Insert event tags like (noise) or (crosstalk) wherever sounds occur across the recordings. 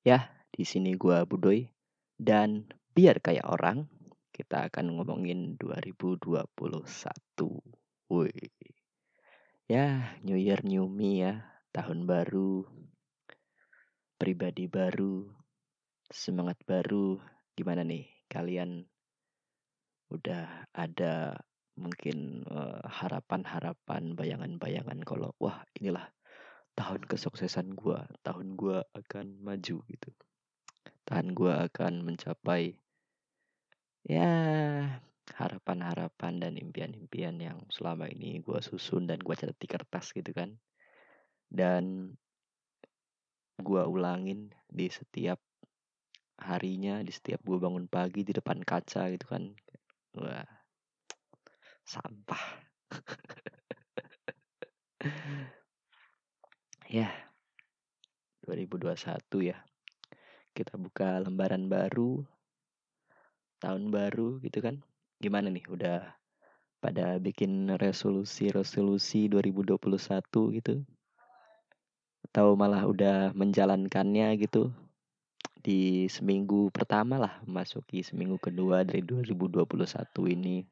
Ya, di sini gua Budoy dan biar kayak orang, kita akan ngomongin 2021. Wih. Ya, New Year New Me ya, tahun baru, pribadi baru, semangat baru. Gimana nih kalian udah ada mungkin uh, harapan-harapan, bayangan-bayangan kalau wah inilah tahun kesuksesan gua, tahun gua akan maju gitu. Tahun gua akan mencapai ya harapan-harapan dan impian-impian yang selama ini gua susun dan gua catat di kertas gitu kan. Dan gua ulangin di setiap harinya, di setiap gua bangun pagi di depan kaca gitu kan. Wah, sampah. (laughs) ya, 2021 ya. Kita buka lembaran baru, tahun baru gitu kan. Gimana nih, udah pada bikin resolusi-resolusi 2021 gitu? Atau malah udah menjalankannya gitu? Di seminggu pertama lah, masuki seminggu kedua dari 2021 ini.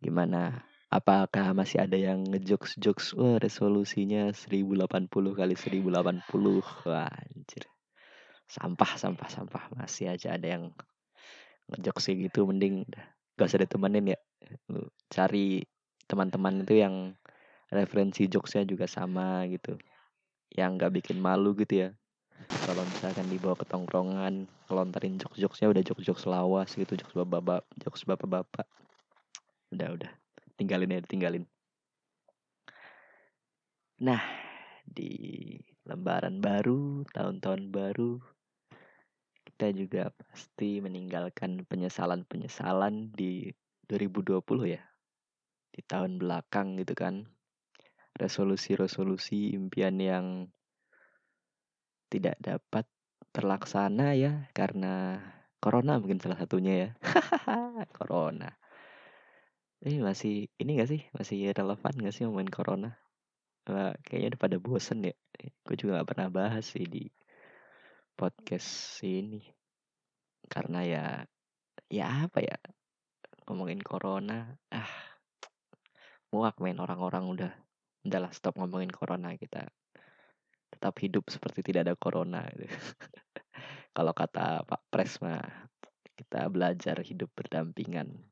Gimana apakah masih ada yang ngejokes-jokes wah resolusinya 1080 kali 1080 wah anjir. Sampah sampah sampah. Masih aja ada yang ngejokes gitu mending gak usah ditemenin ya. Lu cari teman-teman itu yang referensi jokesnya juga sama gitu. Yang gak bikin malu gitu ya. Kalau misalkan dibawa ke tongkrongan kelontarin jokes-jokesnya udah jokes-jokes lawas gitu jokes bapak-bapak jokes bapak-bapak udah udah tinggalin ya tinggalin nah di lembaran baru tahun-tahun baru kita juga pasti meninggalkan penyesalan-penyesalan di 2020 ya. Di tahun belakang gitu kan. Resolusi-resolusi impian yang tidak dapat terlaksana ya karena corona mungkin salah satunya ya. (laughs) Corona ini masih ini gak sih? Masih relevan gak sih ngomongin corona? Wah, kayaknya udah pada bosen ya. Gue juga gak pernah bahas sih di podcast ini. Karena ya, ya apa ya? Ngomongin corona, ah, muak main orang-orang udah. Udahlah stop ngomongin corona kita. Tetap hidup seperti tidak ada corona. Gitu. (laughs) Kalau kata Pak Pres mah, kita belajar hidup berdampingan eh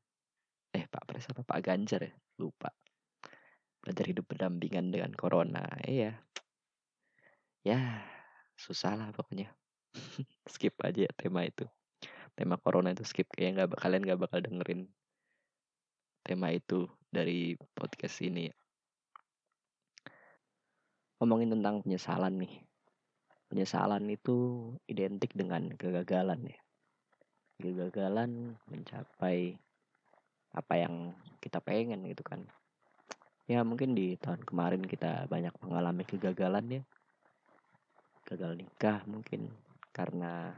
Pak Pres apa Pak Ganjar ya? Lupa. Belajar hidup berdampingan dengan corona. Iya. Ya susah lah pokoknya. (laughs) Skip aja ya tema itu. Tema corona itu skip. Kayak nggak kalian nggak bakal dengerin tema itu dari podcast ini. Ngomongin tentang penyesalan nih. Penyesalan itu identik dengan kegagalan ya. Kegagalan mencapai apa yang kita pengen gitu kan. Ya mungkin di tahun kemarin kita banyak mengalami kegagalan ya. Gagal nikah mungkin karena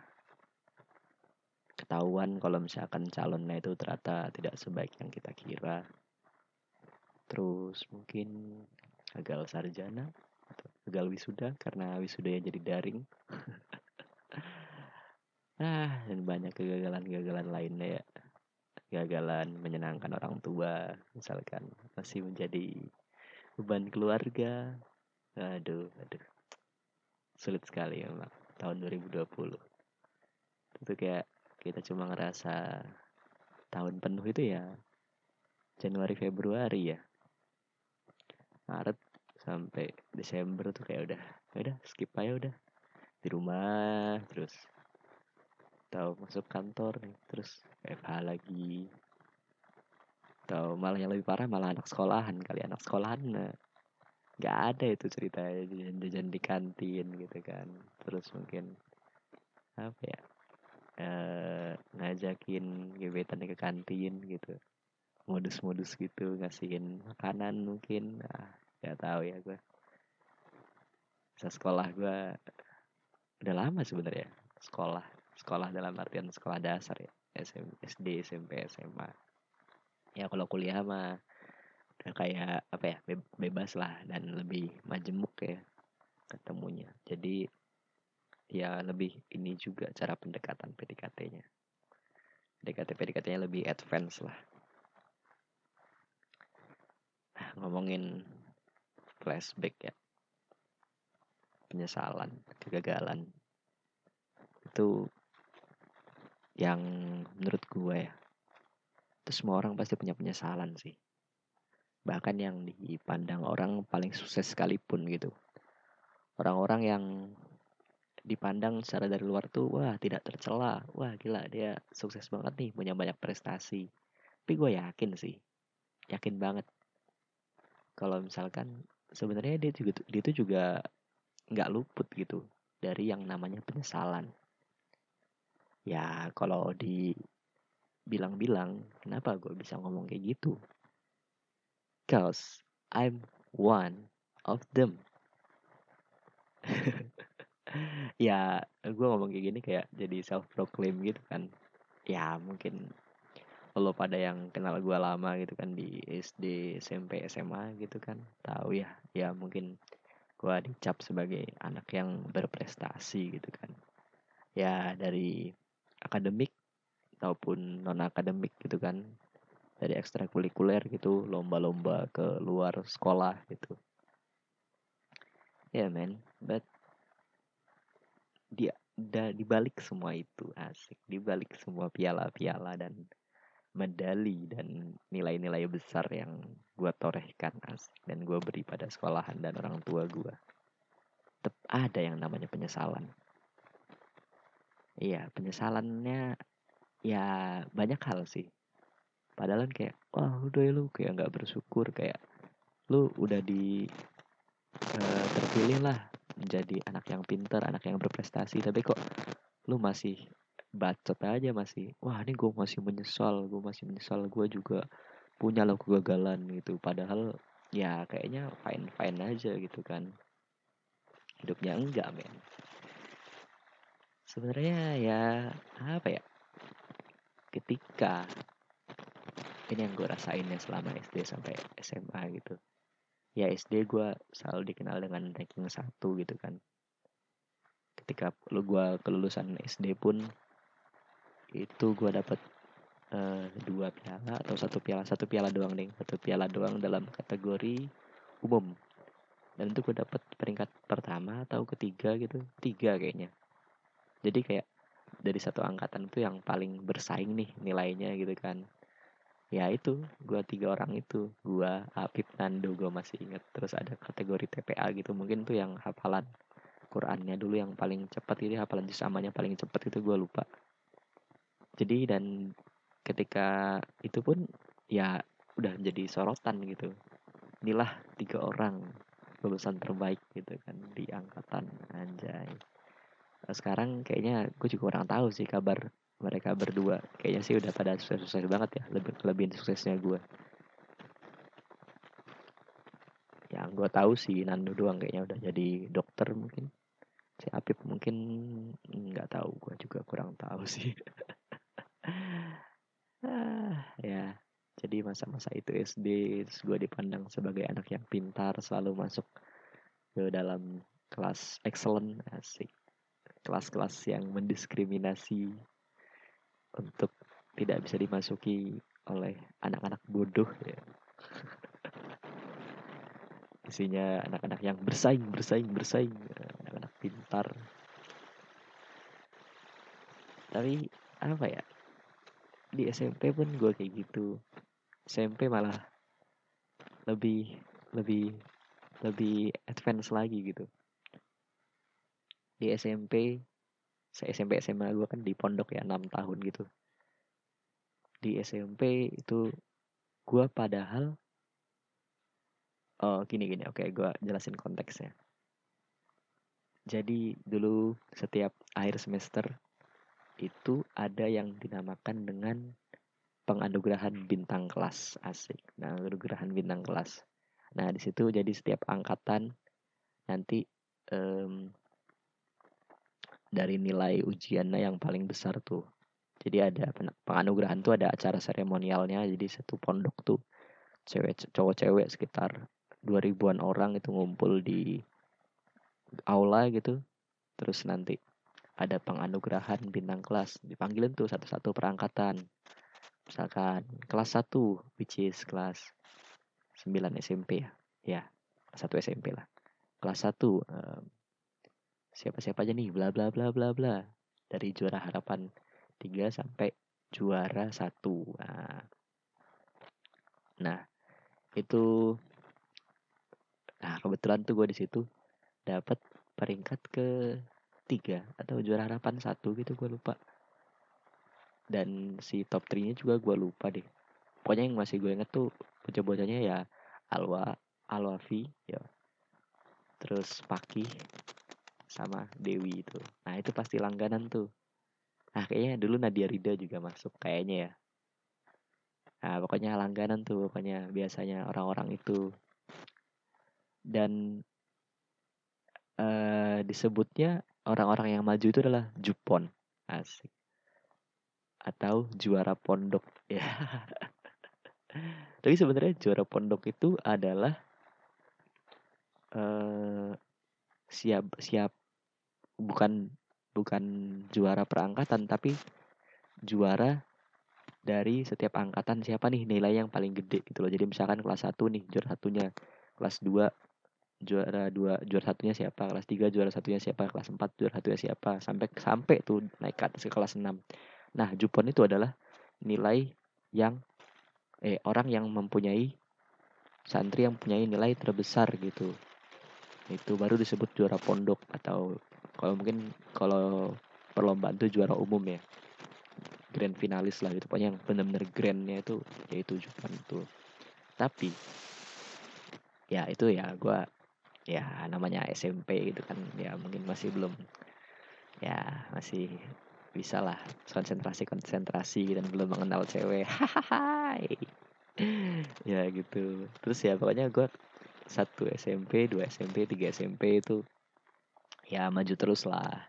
ketahuan kalau misalkan calonnya itu ternyata tidak sebaik yang kita kira. Terus mungkin gagal sarjana atau gagal wisuda karena wisudanya jadi daring. (laughs) Ah dan banyak kegagalan-kegagalan lainnya ya kegagalan menyenangkan orang tua misalkan masih menjadi beban keluarga. Aduh aduh. Sulit sekali memang tahun 2020 itu kayak kita cuma ngerasa tahun penuh itu ya Januari Februari ya. Maret sampai Desember tuh kayak udah ya udah skip aja udah. Di rumah terus atau masuk kantor nih terus FH lagi. Atau malah yang lebih parah malah anak sekolahan kali anak sekolahan nah, nggak ada itu cerita jajan-jajan di kantin gitu kan. Terus mungkin apa ya e, ngajakin gebetan ke kantin gitu. Modus-modus gitu ngasihin makanan mungkin. Ah nggak tahu ya gue sekolah gue udah lama sebenarnya sekolah sekolah dalam artian sekolah dasar ya. SM, SD SMP SMA ya kalau kuliah mah udah kayak apa ya bebas lah dan lebih majemuk ya ketemunya. Jadi ya lebih ini juga cara pendekatan PDKT-nya PDKT PDKT-nya lebih advance lah. Nah, ngomongin flashback ya. Penyesalan kegagalan. Itu yang menurut gue ya itu semua orang pasti punya penyesalan sih. Bahkan yang dipandang orang paling sukses sekalipun gitu. Orang-orang yang dipandang secara dari luar tuh wah tidak tercela. Wah gila dia sukses banget nih punya banyak prestasi. Tapi gue yakin sih yakin banget. Kalau misalkan sebenarnya dia juga dia itu juga nggak luput gitu dari yang namanya penyesalan ya kalau dibilang-bilang kenapa gue bisa ngomong kayak gitu Cause I'm one of them. (laughs) ya, gue ngomong kayak gini kayak jadi self proclaim gitu kan. Ya mungkin lo pada yang kenal gue lama gitu kan di SD, SMP, SMA gitu kan tahu ya ya mungkin gue dicap sebagai anak yang berprestasi gitu kan ya dari akademik ataupun non akademik gitu kan. Dari ekstrakurikuler gitu lomba-lomba ke luar sekolah gitu. Ya yeah, man but dia da, dibalik semua itu asik. Dibalik semua piala-piala dan medali dan nilai-nilai besar yang gue torehkan asik. Dan gue beri pada sekolahan dan orang tua gue tetap ada yang namanya penyesalan iya penyesalannya ya banyak hal sih. Padahal kan kayak wah udah ya lu kayak nggak bersyukur kayak lu udah di uh, terpilih lah menjadi anak yang pintar anak yang berprestasi tapi kok lu masih bacot aja masih wah ini gue masih menyesal gue masih menyesal gue juga punya lo kegagalan gitu. Padahal ya kayaknya fine fine aja gitu kan. Hidupnya enggak men sebenarnya ya apa ya ketika ini yang gue rasain ya selama SD sampai SMA gitu. Ya SD gue selalu dikenal dengan ranking satu gitu kan. Ketika lu gue kelulusan SD pun itu gue dapet uh, dua piala atau satu piala satu piala doang deh satu piala doang dalam kategori umum. Dan itu gue dapet peringkat pertama atau ketiga gitu tiga kayaknya jadi kayak dari satu angkatan itu yang paling bersaing nih nilainya gitu kan. Ya itu gue tiga orang itu gue Apip Nando gue masih inget terus ada kategori TPA gitu mungkin tuh yang hafalan Qurannya dulu yang paling cepat itu hafalan samanya paling cepat itu gue lupa. Jadi dan ketika itu pun ya udah jadi sorotan gitu. Inilah tiga orang lulusan terbaik gitu kan di angkatan anjay sekarang kayaknya gue juga kurang tahu sih kabar mereka berdua. Kayaknya sih udah pada sukses-sukses banget ya lebih kelebihan suksesnya gue yang gue tahu sih Nando doang kayaknya udah jadi dokter mungkin. Si Apip mungkin nggak tahu gue juga kurang tahu sih. (laughs) Ah, ya jadi masa-masa itu SD terus gue dipandang sebagai anak yang pintar selalu masuk ke dalam kelas excellent asik kelas-kelas yang mendiskriminasi untuk tidak bisa dimasuki oleh anak-anak bodoh ya. (laughs) Isinya anak-anak yang bersaing, bersaing, bersaing, anak-anak pintar. Tapi apa ya? Di SMP pun gue kayak gitu. SMP malah lebih lebih lebih advance lagi gitu. Di SMP saya SMP SMA gue kan di pondok ya 6 tahun gitu. Di SMP itu gue padahal oh gini gini oke gue jelasin konteksnya. Jadi dulu setiap akhir semester itu ada yang dinamakan dengan penganugerahan bintang kelas asik. Nah penganugerahan bintang kelas. Nah di situ jadi setiap angkatan nanti um, dari nilai ujiannya yang paling besar tuh. Jadi ada penganugerahan tuh ada acara seremonialnya. Jadi satu pondok tuh cewek cowok cewek sekitar 2000-an orang itu ngumpul di aula gitu. Terus nanti ada penganugerahan bintang kelas dipanggilin tuh satu-satu perangkatan misalkan kelas 1 which is kelas 9 SMP ya ya satu SMP lah kelas 1 um, siapa-siapa aja nih bla bla bla bla bla. Dari juara harapan 3 sampai juara 1 nah, nah itu nah kebetulan tuh gue di situ dapat peringkat ke tiga atau juara harapan satu gitu gue lupa. Dan si top 3 nya juga gue lupa deh. Pokoknya yang masih gue inget tuh bocah-bocahnya ya Alwa Alwafi ya terus Paki sama Dewi itu. Nah itu pasti langganan tuh. Nah kayaknya dulu Nadia Rida juga masuk kayaknya ya. Nah pokoknya langganan tuh pokoknya biasanya orang-orang itu. Dan uh, disebutnya orang-orang yang maju itu adalah Jupon. Asik. Atau juara pondok ya. (laughs) Tapi sebenarnya juara pondok itu adalah uh, siap siap bukan bukan juara perangkatan tapi juara dari setiap angkatan. Siapa nih nilai yang paling gede gitu loh? Jadi misalkan kelas 1 nih juara satunya kelas 2 juara dua juara satunya siapa? Kelas 3 juara satunya siapa? Kelas 4 juara satunya siapa? Sampai sampai tuh naik ke atas ke kelas 6 Nah, Jupon itu adalah nilai yang eh orang yang mempunyai santri yang mempunyai nilai terbesar gitu. Itu baru disebut juara pondok atau kalau mungkin kalau perlombaan itu juara umum ya. Grand finalis lah gitu. Pokoknya yang benar-benar grandnya itu yaitu Jupon itu. Tapi ya itu ya gue ya namanya SMP gitu kan ya mungkin masih belum ya masih bisa lah konsentrasi konsentrasi dan belum mengenal cewek (laughs) ya gitu terus ya pokoknya gue satu SMP dua SMP tiga SMP itu ya maju terus lah.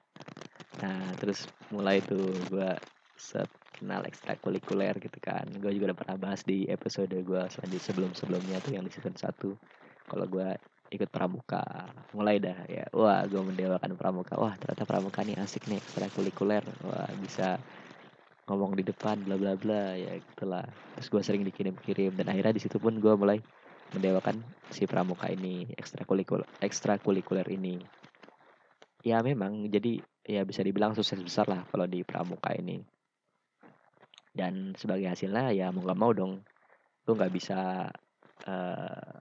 Nah terus mulai tuh gue set kenal ekstrakurikuler gitu kan. Gue juga udah pernah bahas di episode gue selanjutnya sebelum sebelumnya tuh yang di season 1 kalau gue ikut pramuka. Mulai dah ya. Wah gue mendewakan pramuka. Wah ternyata pramuka nih asik nih ekstrakurikuler. Wah bisa ngomong di depan bla bla bla ya gitulah. Terus gue sering dikirim-kirim. Dan akhirnya di situ pun gue mulai mendewakan si pramuka ini ekstrakurikuler ekstrakurikuler ini. Ya memang jadi ya bisa dibilang sukses besar lah kalau di pramuka ini. Dan sebagai hasilnya ya mau gak mau dong gue nggak bisa uh,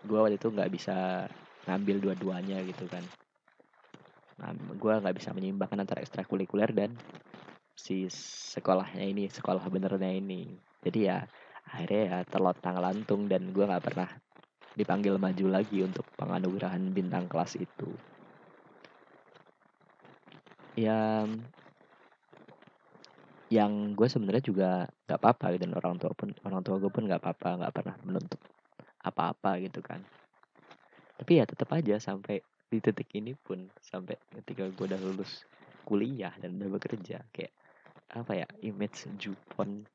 gue waktu itu nggak bisa ngambil dua-duanya gitu kan. Nah, gue nggak bisa menyeimbangkan antara ekstrakurikuler dan si sekolahnya ini sekolah benernya ini. Jadi ya akhirnya ya terlotang lantung dan gue nggak pernah dipanggil maju lagi untuk penganugerahan bintang kelas itu. Ya yang gue sebenarnya juga nggak apa-apa gitu dan orang tua pun orang tua gue pun nggak apa-apa nggak pernah menuntut apa-apa gitu kan. Tapi ya tetap aja sampai di titik ini pun sampai ketika gue udah lulus kuliah dan udah bekerja kayak apa ya image Jupon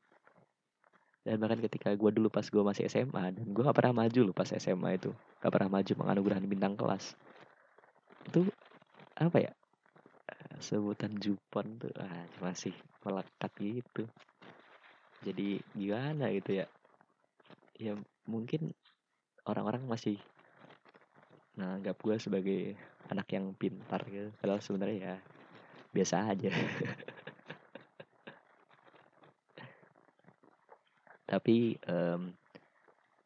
dan bahkan ketika gue dulu pas gue masih SMA dan gue gak pernah maju loh pas SMA itu. Gak pernah maju penganugerahan bintang kelas. Itu apa ya sebutan Jupon tuh ah, masih melekat gitu. Jadi gimana gitu ya? Ya mungkin orang-orang masih nganggap gue sebagai anak yang pintar gitu. Padahal sebenarnya ya biasa aja (laughs) tapi um,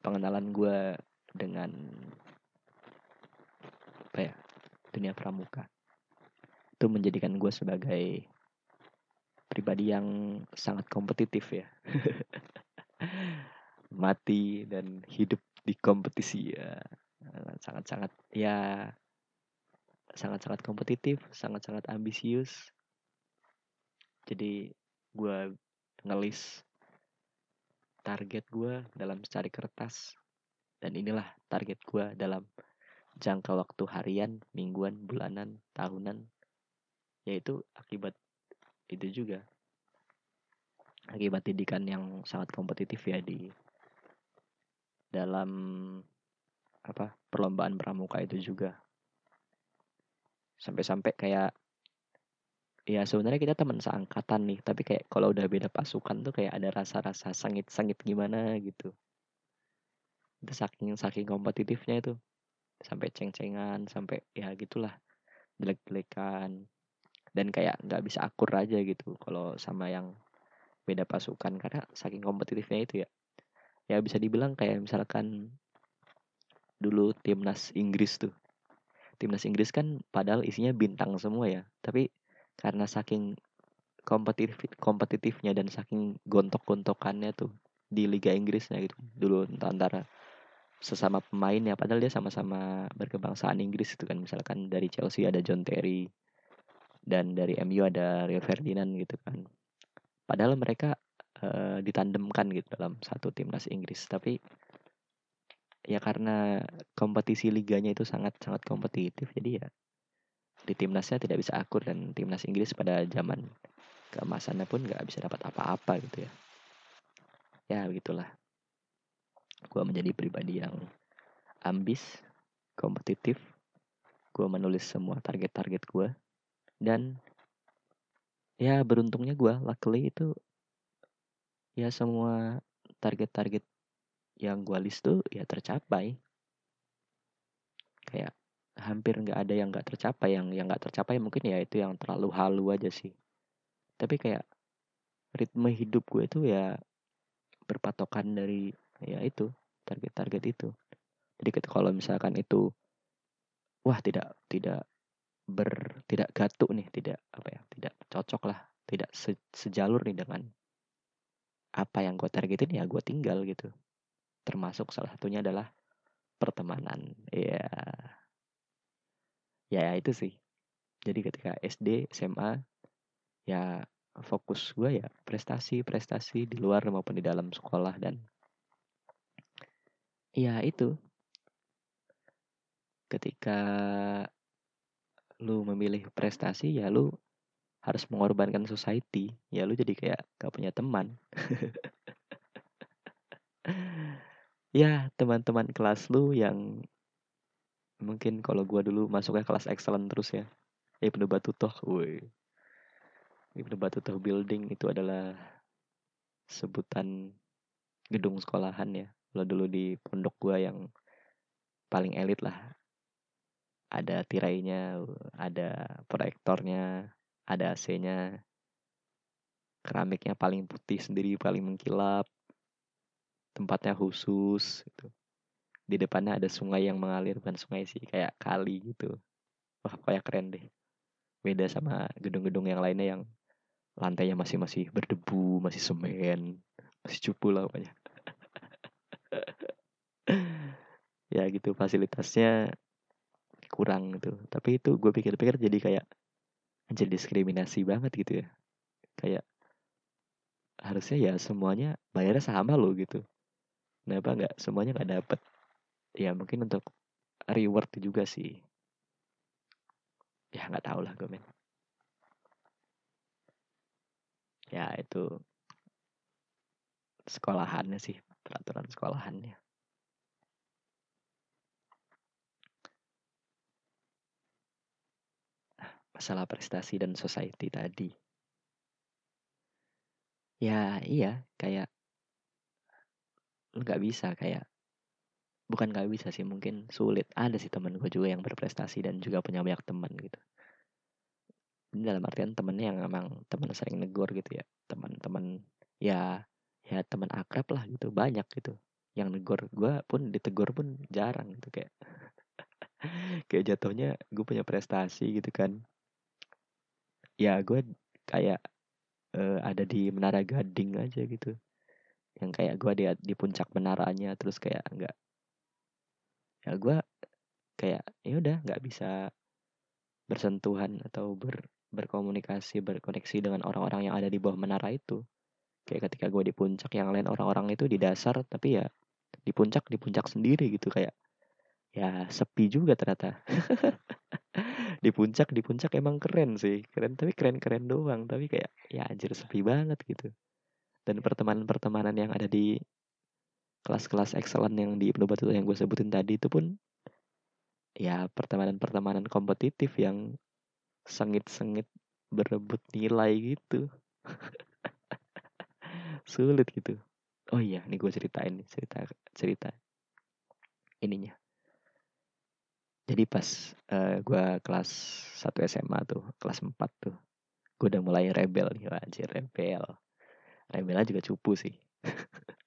pengenalan gue dengan apa ya dunia pramuka itu menjadikan gue sebagai pribadi yang sangat kompetitif ya. (laughs) Mati dan hidup di kompetisi ya. Sangat-sangat ya sangat-sangat kompetitif sangat-sangat ambisius. Jadi gue ngelis target gue dalam secari kertas. Dan inilah target gue dalam jangka waktu harian, mingguan, bulanan, tahunan. Yaitu akibat itu juga. Akibat didikan yang sangat kompetitif ya di dalam apa perlombaan pramuka itu juga. Sampai-sampai kayak ya sebenarnya kita teman seangkatan nih tapi kayak kalau udah beda pasukan tuh kayak ada rasa-rasa sengit-sengit gimana gitu. Itu saking saking kompetitifnya itu. Sampai ceng-cengan sampai ya gitulah jelek-jelekan. Dan kayak nggak bisa akur aja gitu kalau sama yang beda pasukan karena saking kompetitifnya itu ya. Ya bisa dibilang kayak misalkan dulu timnas Inggris tuh. Timnas Inggris kan padahal isinya bintang semua ya tapi karena saking kompetitif kompetitifnya dan saking gontok-gontokannya tuh di Liga Inggrisnya gitu. Dulu antara sesama pemain ya padahal dia sama-sama berkebangsaan Inggris itu kan. Misalkan dari Chelsea ada John Terry dan dari MU ada Rio Ferdinand gitu kan. Padahal mereka uh, ditandemkan gitu dalam satu timnas Inggris. Tapi ya karena kompetisi liganya itu sangat sangat kompetitif jadi ya di timnasnya tidak bisa akur dan timnas Inggris pada zaman keemasannya pun nggak bisa dapat apa-apa gitu ya ya begitulah gue menjadi pribadi yang ambis, kompetitif. Gue menulis semua target-target gue. Dan ya beruntungnya gue, luckily itu ya semua target-target yang gue list tuh ya tercapai. Kayak hampir nggak ada yang nggak tercapai. Yang yang nggak tercapai mungkin ya itu yang terlalu halu aja sih. Tapi kayak ritme hidup gue itu ya berpatokan dari ya itu target-target itu jadi kalau misalkan itu wah tidak tidak ber tidak gatuk nih tidak apa ya tidak cocok lah tidak se, sejalur nih dengan apa yang gue targetin ya gue tinggal gitu termasuk salah satunya adalah pertemanan ya ya itu sih. Jadi ketika SD SMA ya fokus gue ya prestasi prestasi di luar maupun di dalam sekolah dan ya itu. Ketika lu memilih prestasi ya lu harus mengorbankan society. Ya lu jadi kayak gak punya teman. (laughs) Ya teman-teman kelas lu yang mungkin kalau gua dulu masuknya kelas excellent terus ya Ibnu Batutoh woi Ibnu Batutoh Building itu adalah sebutan gedung sekolahan ya. Kalau dulu di pondok gua yang paling elit lah. Ada tirainya, ada proyektornya, ada AC-nya. Keramiknya paling putih sendiri, paling mengkilap. Tempatnya khusus gitu. Di depannya ada sungai yang mengalir, bukan sungai sih, kayak kali gitu. Wah, kayak keren deh. Beda sama gedung-gedung yang lainnya yang lantainya masih masih berdebu masih semen masih cupu lah pokoknya. (laughs) Ya gitu fasilitasnya kurang gitu. Tapi itu gue pikir-pikir jadi kayak anjir diskriminasi banget gitu ya. Kayak harusnya ya semuanya bayarnya sama loh gitu. Kenapa nggak semuanya nggak dapet ya mungkin untuk reward juga sih. Ya nggak tahu lah gue men ya itu sekolahannya sih peraturan sekolahannya. Masalah prestasi dan society tadi. Ya iya kayak nggak bisa kayak bukan nggak bisa sih mungkin sulit. Ada sih temen gue juga yang berprestasi dan juga punya banyak teman gitu. Ini dalam artian temennya yang emang temen sering negor gitu ya. Teman-teman ya ya teman akrab lah gitu banyak gitu. Yang negor gue pun ditegur pun jarang gitu kayak (laughs) kayak jatuhnya gue punya prestasi gitu kan. Ya gue kayak uh, ada di menara gading aja gitu. Yang kayak gue di di puncak menaranya terus kayak enggak ya gue kayak ya udah nggak bisa bersentuhan atau ber berkomunikasi berkoneksi dengan orang-orang yang ada di bawah menara itu. Kayak ketika gue di puncak yang lain orang-orang itu di dasar tapi ya di puncak di puncak sendiri gitu kayak ya sepi juga ternyata. (laughs) Di puncak di puncak emang keren sih keren tapi keren keren doang tapi kayak ya anjir sepi banget gitu. Dan pertemanan-pertemanan yang ada di kelas-kelas excellent yang di Ibnu Battuta yang gue sebutin tadi itu pun ya pertemanan-pertemanan kompetitif yang sengit-sengit berebut nilai gitu. (laughs) Sulit gitu. Oh iya ini gue ceritain cerita cerita ininya. Jadi pas uh, gue kelas 1 SMA tuh kelas 4 tuh gue udah mulai rebel nih wajib rebel. Rebelnya juga cupu sih (laughs)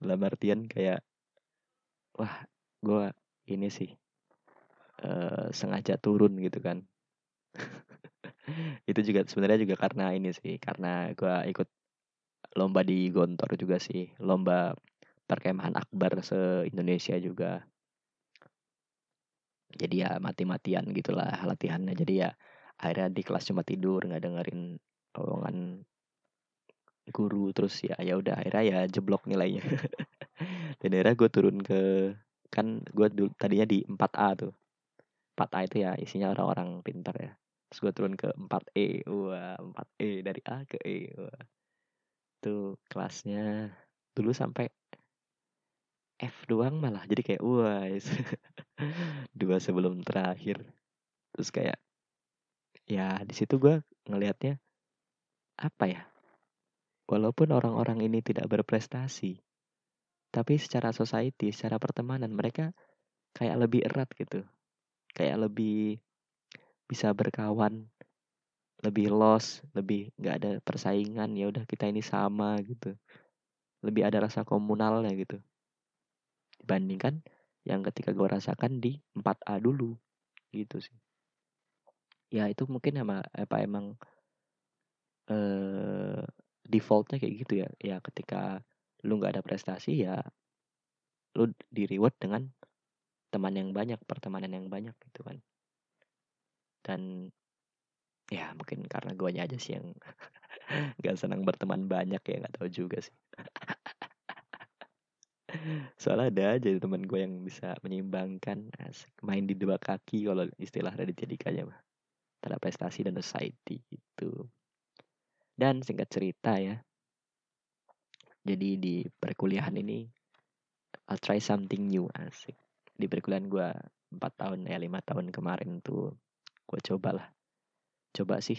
dalam artian kayak wah gue ini sih uh, sengaja turun gitu kan. (laughs) Itu juga sebenarnya juga karena ini sih karena gue ikut lomba di Gontor juga sih lomba perkemahan akbar se Indonesia juga. Jadi ya mati-matian gitulah latihannya. Jadi ya akhirnya di kelas cuma tidur nggak dengerin omongan guru terus ya ya udah akhirnya ya jeblok nilainya. (laughs) Dan akhirnya gue turun ke kan gue dulu tadinya di 4A tuh. 4A itu ya isinya orang-orang pintar ya. Terus gue turun ke 4E wah 4E dari A ke E. Wah. Itu kelasnya dulu sampai F doang malah. Jadi kayak wah (laughs) dua sebelum terakhir. Terus kayak ya di situ gue ngelihatnya apa ya walaupun orang-orang ini tidak berprestasi tapi secara society secara pertemanan mereka kayak lebih erat gitu. Kayak lebih bisa berkawan lebih los lebih nggak ada persaingan ya udah kita ini sama gitu. Lebih ada rasa komunalnya gitu. Dibandingkan yang ketika gue rasakan di 4A dulu gitu sih. Ya itu mungkin sama apa emang eh, defaultnya kayak gitu ya. Ya ketika lu nggak ada prestasi ya lu di reward dengan teman yang banyak pertemanan yang banyak gitu kan. Dan ya mungkin karena guanya aja sih yang (laughs) nggak senang berteman banyak ya nggak tahu juga sih. (laughs) Soalnya ada aja teman gue yang bisa menyeimbangkan asik, main di dua kaki kalau istilah dari jadikannya mah. Terhadap prestasi dan society itu dan singkat cerita ya. Jadi di perkuliahan ini I'll try something new asik. Di perkuliahan gue empat tahun ya lima tahun kemarin tuh gue cobalah. Coba sih.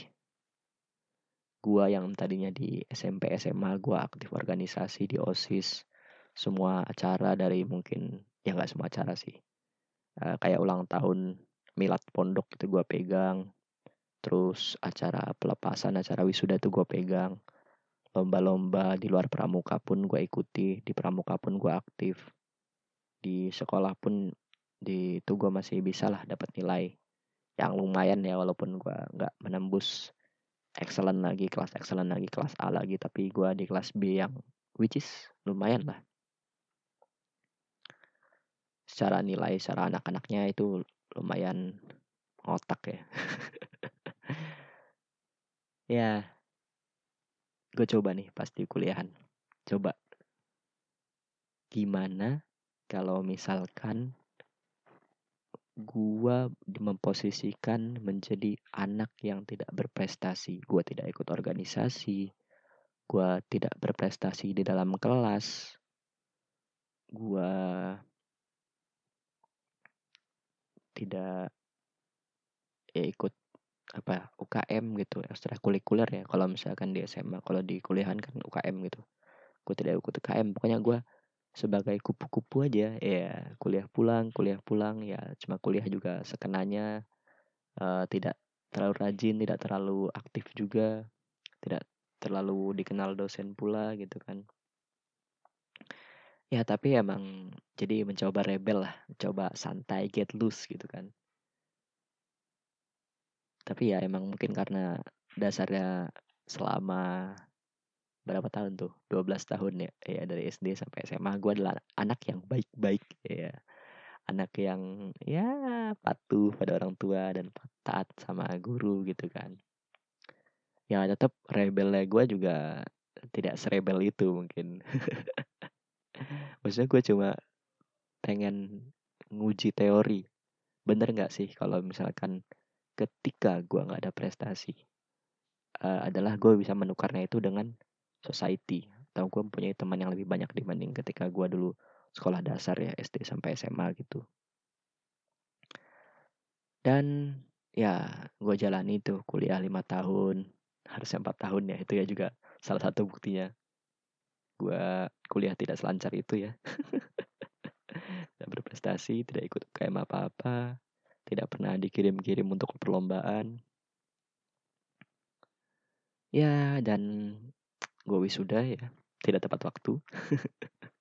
Gue yang tadinya di SMP SMA gue aktif organisasi di osis semua acara dari mungkin ya nggak semua acara sih. Uh, kayak ulang tahun milad pondok itu gue pegang terus acara pelepasan acara wisuda itu gue pegang. Lomba-lomba di luar pramuka pun gue ikuti di pramuka pun gue aktif. Di sekolah pun di itu gue masih bisa lah dapat nilai yang lumayan ya walaupun gue nggak menembus excellent lagi kelas excellent lagi kelas A lagi tapi gue di kelas B yang which is lumayan lah. Secara nilai secara anak-anaknya itu lumayan otak ya (laughs) ya gue coba nih pasti kuliahan. Coba. Gimana kalau misalkan gua memposisikan menjadi anak yang tidak berprestasi? Gua tidak ikut organisasi gua tidak berprestasi di dalam kelas gua tidak ya ikut apa UKM gitu ekstrakurikuler ya kalau misalkan di SMA kalau di kuliahan kan UKM gitu. Gue tidak ikut UKM pokoknya gue sebagai kupu-kupu aja ya kuliah pulang kuliah pulang ya cuma kuliah juga sekenanya uh, tidak terlalu rajin tidak terlalu aktif juga tidak terlalu dikenal dosen pula gitu kan. Ya tapi emang jadi mencoba rebel lah coba santai get loose gitu kan tapi ya emang mungkin karena dasarnya selama berapa tahun tuh? 12 tahun ya? Ya dari SD sampai SMA gue adalah anak yang baik-baik ya anak yang ya patuh pada orang tua dan taat sama guru gitu kan. Ya tetap rebelnya gue juga tidak serebel itu mungkin. (laughs) Maksudnya gue cuma pengen nguji teori. Bener nggak sih kalau misalkan ketika gue nggak ada prestasi uh, adalah gue bisa menukarnya itu dengan society. Atau gue mempunyai teman yang lebih banyak dibanding ketika gue dulu sekolah dasar ya SD sampai SMA gitu. Dan ya gue jalani tuh kuliah lima tahun harusnya empat tahun ya itu ya juga salah satu buktinya. Gue kuliah tidak selancar itu ya. (laughs) Tidak berprestasi tidak ikut UKM apa-apa tidak pernah dikirim-kirim untuk perlombaan. Ya dan gue wisuda ya tidak tepat waktu. (laughs)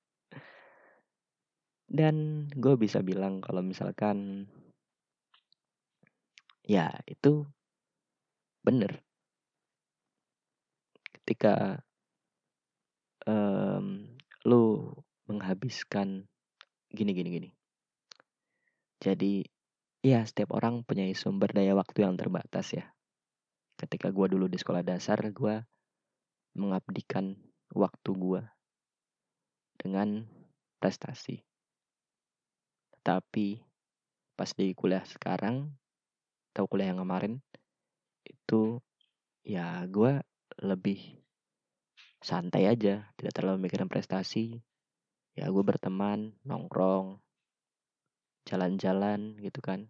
Dan gue bisa bilang kalau misalkan ya itu bener. Ketika um, lu menghabiskan gini gini gini. Jadi ya setiap orang punya sumber daya waktu yang terbatas ya. Ketika gue dulu di sekolah dasar gue mengabdikan waktu gue dengan prestasi. Tapi pas di kuliah sekarang atau kuliah yang kemarin itu ya gue lebih santai aja tidak terlalu mikirin prestasi. Ya gue berteman nongkrong jalan-jalan gitu kan.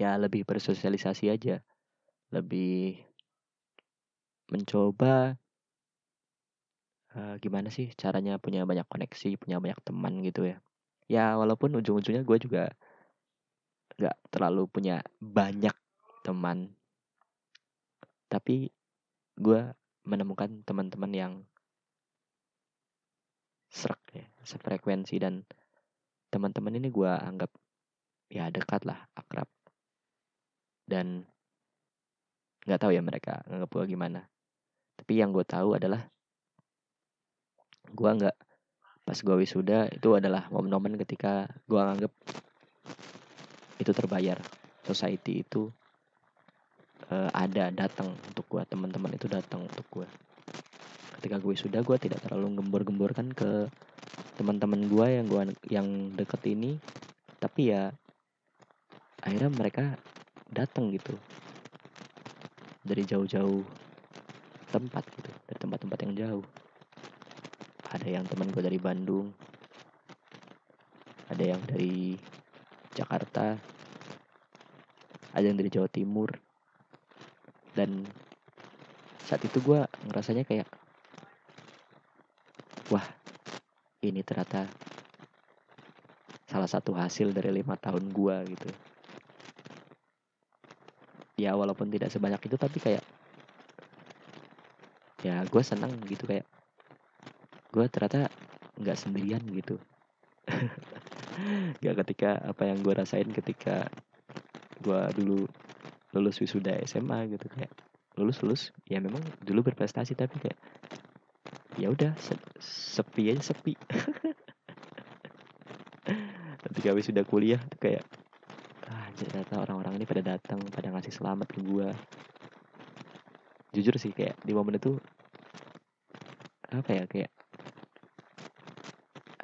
Ya lebih bersosialisasi aja. Lebih mencoba uh, gimana sih caranya punya banyak koneksi punya banyak teman gitu ya. Ya walaupun ujung-ujungnya gue juga nggak terlalu punya banyak teman. Tapi gue menemukan teman-teman yang serak ya sefrekuensi dan teman-teman ini gue anggap ya dekat lah akrab. Dan nggak tahu ya mereka nganggap gue gimana. Tapi yang gue tahu adalah gue nggak pas gue wisuda itu adalah momen-momen ketika gue anggap itu terbayar. Society itu uh, ada datang untuk gue teman-teman itu datang untuk gue ketika gue sudah gue tidak terlalu gembur-gemburkan ke teman-teman gue yang gue yang deket ini. Tapi ya akhirnya mereka datang gitu. Dari jauh-jauh tempat gitu. Dari tempat-tempat yang jauh. Ada yang teman gue dari Bandung. Ada yang dari Jakarta. Ada yang dari Jawa Timur. Dan saat itu gue ngerasanya kayak wah ini ternyata salah satu hasil dari lima tahun gue gitu ya walaupun tidak sebanyak itu tapi kayak ya gue senang gitu kayak gue ternyata nggak sendirian gitu. (laughs) Ya ketika apa yang gue rasain ketika gue dulu lulus wisuda SMA gitu kayak lulus lulus ya memang dulu berprestasi tapi kayak ya udah sepi aja sepi. (laughs) Ketika wisuda kuliah tuh kayak ternyata orang-orang ini pada datang pada ngasih selamat ke gue jujur sih kayak di momen itu apa ya kayak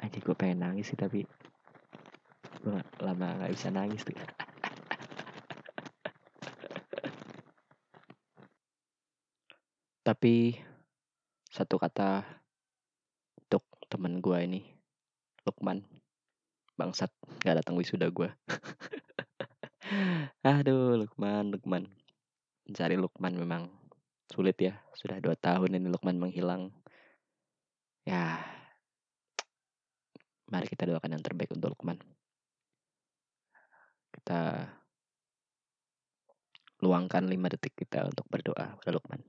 aja gue pengen nangis sih tapi gue lama nggak bisa nangis tuh. (laughs) Tapi satu kata untuk temen gue ini, Lukman, bangsat gak datang wisuda gue. (laughs) Aduh, Lukman, Lukman. Mencari Lukman memang sulit ya. Sudah dua tahun ini Lukman menghilang. Ya, mari kita doakan yang terbaik untuk Lukman. Kita luangkan lima detik kita untuk berdoa pada Lukman.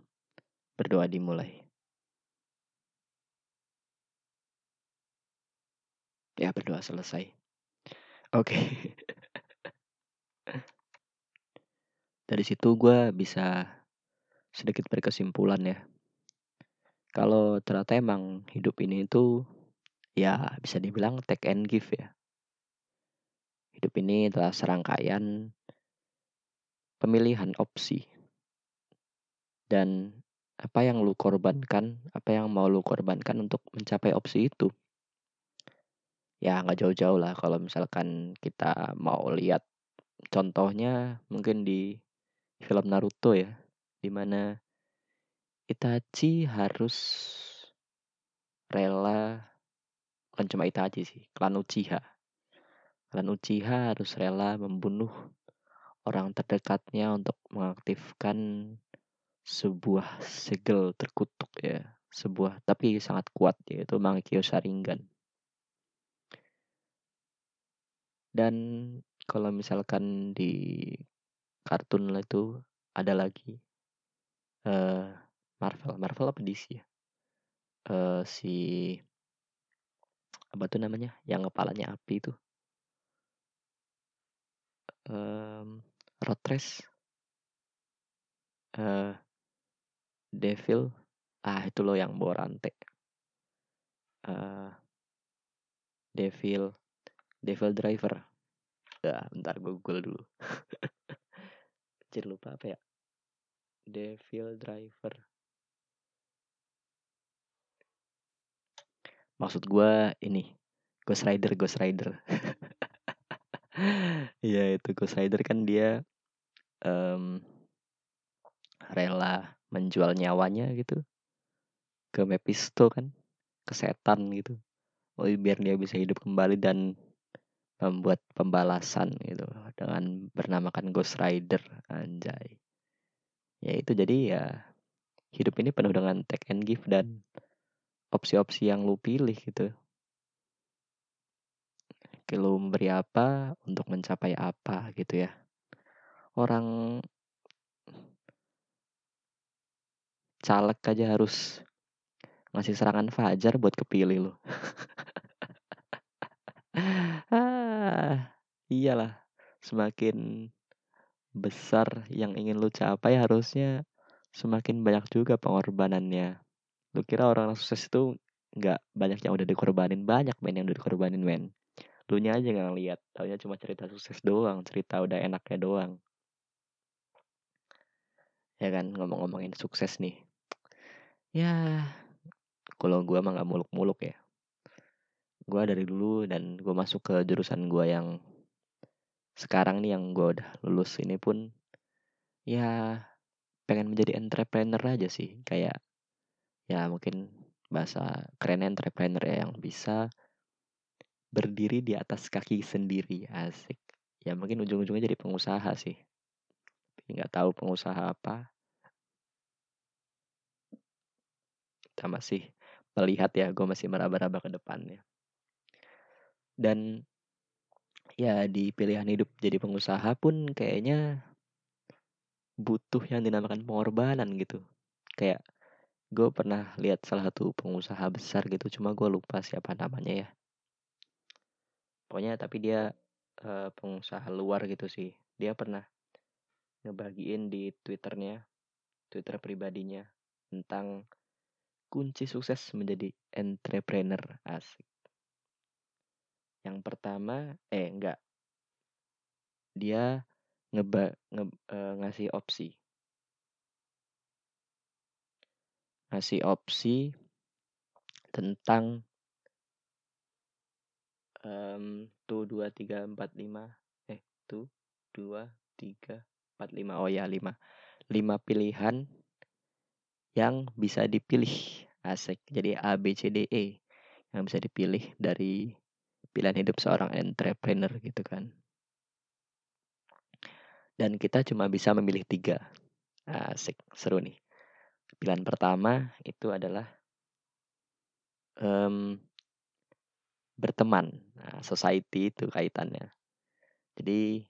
Berdoa dimulai. Ya, berdoa selesai. Oke. Okay. (laughs) Dari situ gue bisa sedikit berkesimpulan ya. Kalau ternyata emang hidup ini itu ya bisa dibilang take and give ya. Hidup ini adalah serangkaian pemilihan opsi. Dan apa yang lu korbankan, apa yang mau lu korbankan untuk mencapai opsi itu. Ya nggak jauh-jauh lah kalau misalkan kita mau lihat contohnya mungkin di film Naruto ya, di mana Itachi harus rela, bukan cuma Itachi sih, klan Uchiha. Klan Uchiha harus rela membunuh orang terdekatnya untuk mengaktifkan sebuah segel terkutuk ya sebuah tapi sangat kuat yaitu Mangekyo Sharingan dan kalau misalkan di kartun itu ada lagi. Uh, Marvel Marvel apa DC ya? Uh, si apa tuh namanya? Yang kepalanya api itu. Um, Rotres. Uh, Devil. Ah itu loh yang bawa rantai. Uh, Devil. Devil Driver. Ya bentar gue google dulu (laughs) Anjir lupa apa ya Devil Driver. Maksud gue ini Ghost Rider Ghost Rider. (laughs) Iya itu Ghost Rider kan dia um, rela menjual nyawanya gitu ke Mephisto kan ke setan gitu. Biar dia bisa hidup kembali dan membuat pembalasan gitu dengan bernamakan Ghost Rider anjay. Ya itu jadi ya hidup ini penuh dengan take and give dan opsi-opsi yang lu pilih gitu. Lu memberi apa untuk mencapai apa gitu ya. Orang caleg aja harus ngasih serangan fajar buat kepilih lo (laughs) ah, iyalah semakin besar yang ingin lu capai harusnya semakin banyak juga pengorbanannya. Lu kira orang sukses itu nggak banyak yang udah dikorbanin? Banyak men yang udah dikorbanin men. Lu nya aja nggak ngeliat taunya cuma cerita sukses doang cerita udah enaknya doang. Ya kan ngomong-ngomongin sukses nih. Ya kalau gue mah nggak muluk-muluk ya gue dari dulu dan gue masuk ke jurusan gue yang sekarang nih yang gue udah lulus ini pun ya pengen menjadi entrepreneur aja sih. Kayak ya mungkin bahasa keren entrepreneur ya yang bisa berdiri di atas kaki sendiri. Asik. Ya mungkin ujung-ujungnya jadi pengusaha sih. Nggak tahu pengusaha apa. Kita masih melihat ya gue masih meraba-raba ke depannya dan ya di pilihan hidup jadi pengusaha pun kayaknya butuh yang dinamakan pengorbanan gitu. Kayak gue pernah lihat salah satu pengusaha besar gitu cuma gue lupa siapa namanya ya. Pokoknya tapi dia uh, pengusaha luar gitu sih. Dia pernah ngebagiin di twitternya twitter pribadinya tentang kunci sukses menjadi entrepreneur asik yang pertama eh enggak. Dia ngeba nge, uh, ngasih opsi. Ngasih opsi tentang um, tuh dua tiga empat lima eh tuh dua tiga empat lima. Oh ya lima. Lima pilihan yang bisa dipilih. Asik. Jadi A B C D E. Yang bisa dipilih dari pilihan hidup seorang entrepreneur gitu kan dan kita cuma bisa memilih tiga asik seru nih pilihan pertama itu adalah um, berteman. Nah, society itu kaitannya. Jadi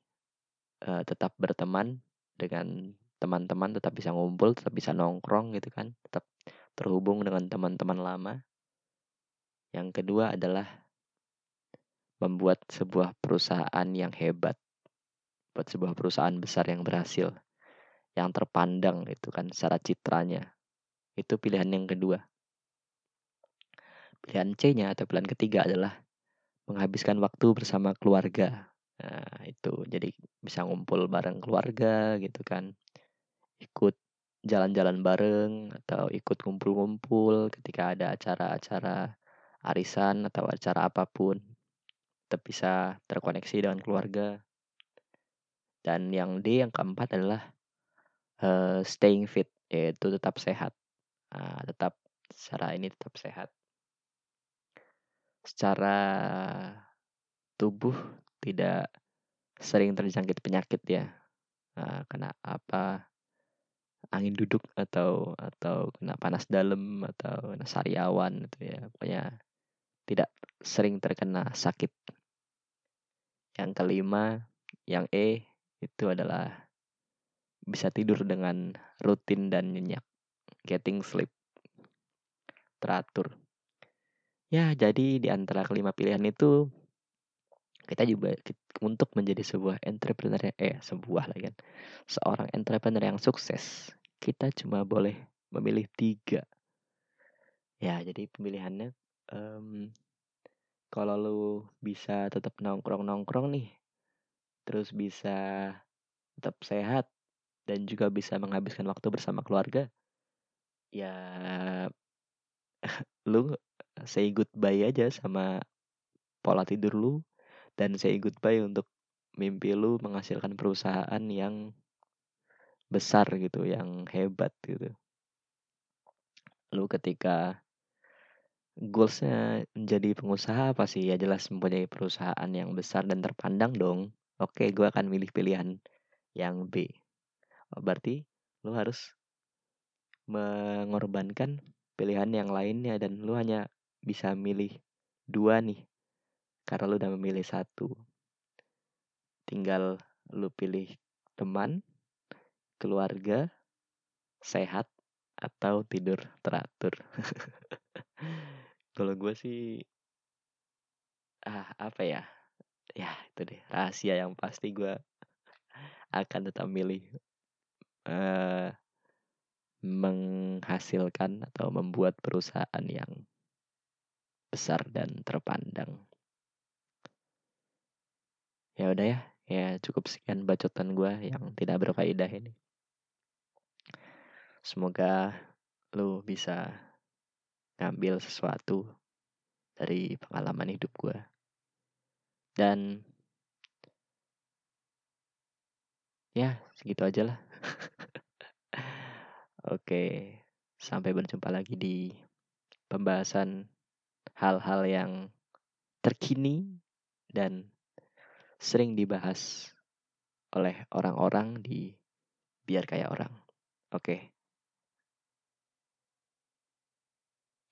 uh, tetap berteman dengan teman-teman, tetap bisa ngumpul, tetap bisa nongkrong gitu kan, tetap terhubung dengan teman-teman lama. Yang kedua adalah membuat sebuah perusahaan yang hebat, buat sebuah perusahaan besar yang berhasil, yang terpandang itu kan secara citranya. Itu pilihan yang kedua. Pilihan C-nya atau pilihan ketiga adalah menghabiskan waktu bersama keluarga. Nah, itu jadi bisa ngumpul bareng keluarga gitu kan. Ikut jalan-jalan bareng atau ikut kumpul-kumpul ketika ada acara-acara arisan atau acara apa pun. Tetap bisa terkoneksi dengan keluarga. Dan yang D yang keempat adalah uh, staying fit, yaitu tetap sehat. Nah, tetap secara ini tetap sehat secara tubuh tidak sering terjangkit penyakit ya uh, kena apa angin duduk atau atau kena panas dalam atau kena sariawan itu ya pokoknya tidak sering terkena sakit yang kelima yang E itu adalah bisa tidur dengan rutin dan nyenyak. Getting sleep. Teratur. Ya jadi di antara kelima pilihan itu kita juga untuk menjadi sebuah entrepreneur eh sebuah lagi kan. Seorang entrepreneur yang sukses kita cuma boleh memilih tiga. Ya jadi pemilihannya um, kalau lu bisa tetap nongkrong nongkrong nih terus bisa tetap sehat dan juga bisa menghabiskan waktu bersama keluarga ya (laughs) lu say goodbye aja sama pola tidur lu dan say goodbye untuk mimpi lu menghasilkan perusahaan yang besar gitu, yang hebat gitu. Lu ketika goalsnya menjadi pengusaha apa sih? Ya jelas mempunyai perusahaan yang besar dan terpandang dong. Oke, gue akan milih pilihan yang B. Oh, berarti lu harus mengorbankan pilihan yang lainnya dan lu hanya bisa milih dua nih karena lu udah memilih satu tinggal lu pilih teman keluarga sehat atau tidur teratur (laughs) kalau gue sih ah apa ya? Ya itu deh rahasia yang pasti gue akan tetap milih uh, menghasilkan atau membuat perusahaan yang besar dan terpandang. Ya udah ya ya cukup sekian bacotan gue yang tidak berfaedah ini. Semoga lu bisa ngambil sesuatu dari pengalaman hidup gue dan ya segitu aja lah (laughs) oke sampai berjumpa lagi di pembahasan hal-hal yang terkini dan sering dibahas oleh orang-orang di biar kayak orang. Oke.